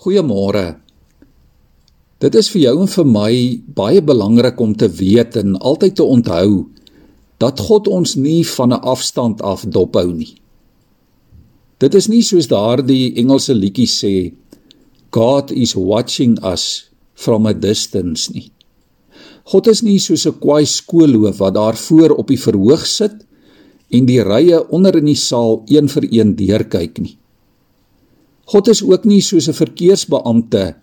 Goeiemôre. Dit is vir jou en vir my baie belangrik om te weet en altyd te onthou dat God ons nie van 'n afstand af dophou nie. Dit is nie soos daardie Engelse liedjie sê God is watching us from a distance nie. God is nie soos 'n kwaai skoolhoof wat daar voor op die verhoog sit en die rye onder in die saal een vir een deurkyk nie. God is ook nie soos 'n verkeersbeampte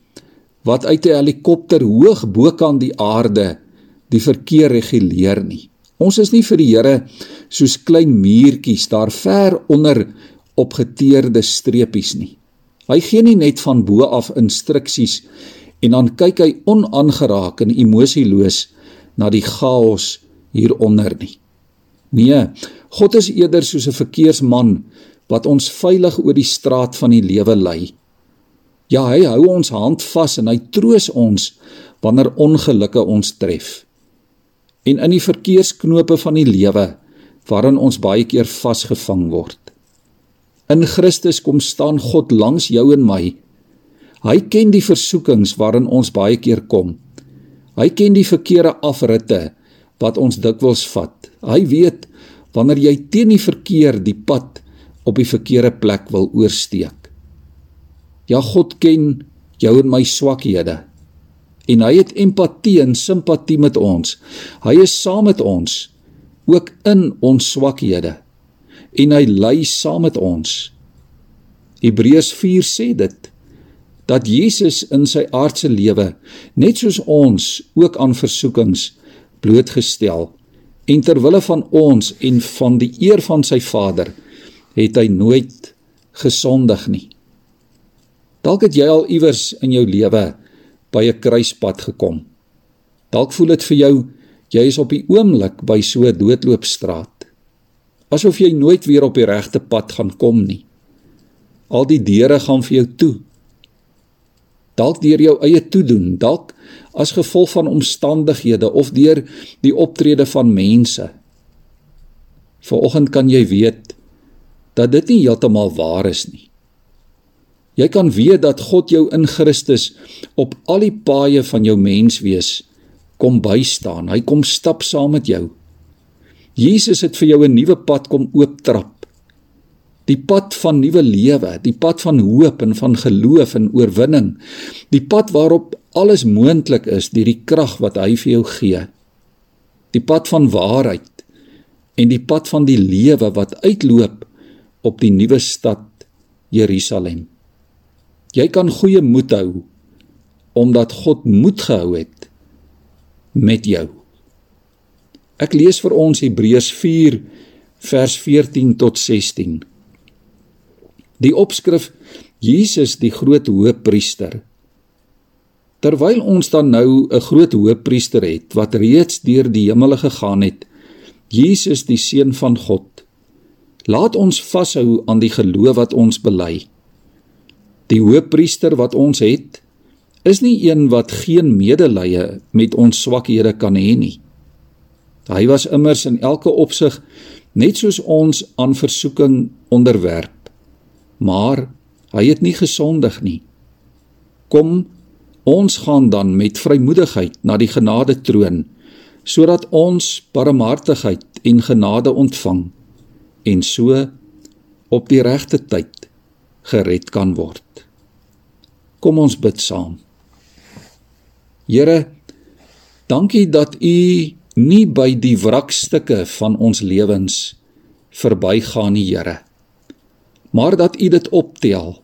wat uit 'n helikopter hoog bokant die aarde die verkeer reguleer nie. Ons is nie vir die Here soos klein muurtjies daar ver onder op geteerde streepies nie. Hy gee nie net van bo af instruksies en dan kyk hy onaangeraak en emosieloos na die chaos hieronder nie. Nee, God is eerder soos 'n verkeersman wat ons veilig oor die straat van die lewe lei. Ja, hy hou ons hand vas en hy troos ons wanneer ongelukke ons tref. En in die verkeersknope van die lewe waarin ons baie keer vasgevang word. In Christus kom staan God langs jou en my. Hy ken die versoekings waarin ons baie keer kom. Hy ken die verkeerde afritte wat ons dikwels vat. Hy weet wanneer jy teen die verkeer die pad op die verkeerde plek wil oorsteek. Ja God ken jou en my swakhede. En hy het empatie en simpatie met ons. Hy is saam met ons ook in ons swakhede. En hy ly saam met ons. Hebreërs 4 sê dit dat Jesus in sy aardse lewe net soos ons ook aan versoekings blootgestel en ter wille van ons en van die eer van sy Vader het hy nooit gesondig nie. Dalk het jy al iewers in jou lewe by 'n kruispunt gekom. Dalk voel dit vir jou jy is op die oomblik by so 'n doodloopstraat. Asof jy nooit weer op die regte pad gaan kom nie. Al die deure gaan vir jou toe. Dalk deur jou eie toedoen, dalk as gevolg van omstandighede of deur die optrede van mense. Vanoggend kan jy weet dat dit nie heeltemal waar is nie. Jy kan weet dat God jou in Christus op al die paaie van jou menswees kom bystaan. Hy kom stap saam met jou. Jesus het vir jou 'n nuwe pad kom ooptrap. Die pad van nuwe lewe, die pad van hoop en van geloof en oorwinning. Die pad waarop alles moontlik is deur die krag wat hy vir jou gee. Die pad van waarheid en die pad van die lewe wat uitloop op die nuwe stad Jerusalem. Jy kan goeie moed hou omdat God moed gehou het met jou. Ek lees vir ons Hebreërs 4 vers 14 tot 16. Die opskrif Jesus die groot hoëpriester. Terwyl ons dan nou 'n groot hoëpriester het wat reeds deur die hemele gegaan het, Jesus die seun van God Laat ons vashou aan die geloof wat ons bely. Die hoëpriester wat ons het, is nie een wat geen medelee met ons swakhede kan hê nie. Hy was immers in elke opsig net soos ons aan versoeking onderwerp, maar hy het nie gesondig nie. Kom, ons gaan dan met vrymoedigheid na die genade troon sodat ons barmhartigheid en genade ontvang en so op die regte tyd gered kan word. Kom ons bid saam. Here, dankie dat U nie by die wrakstukke van ons lewens verbygaan nie, Here. Maar dat U dit optel,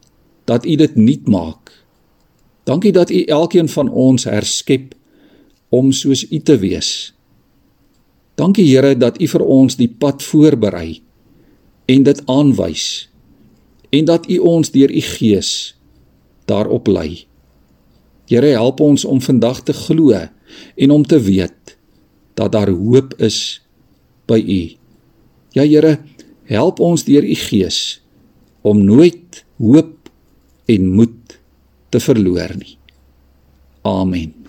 dat U dit nuut maak. Dankie dat U elkeen van ons herskep om soos U te wees. Dankie Here dat U vir ons die pad voorberei en dit aanwys en dat U ons deur U Gees daarop lei. Here help ons om vandag te glo en om te weet dat daar hoop is by U. Ja Here, help ons deur U Gees om nooit hoop en moed te verloor nie. Amen.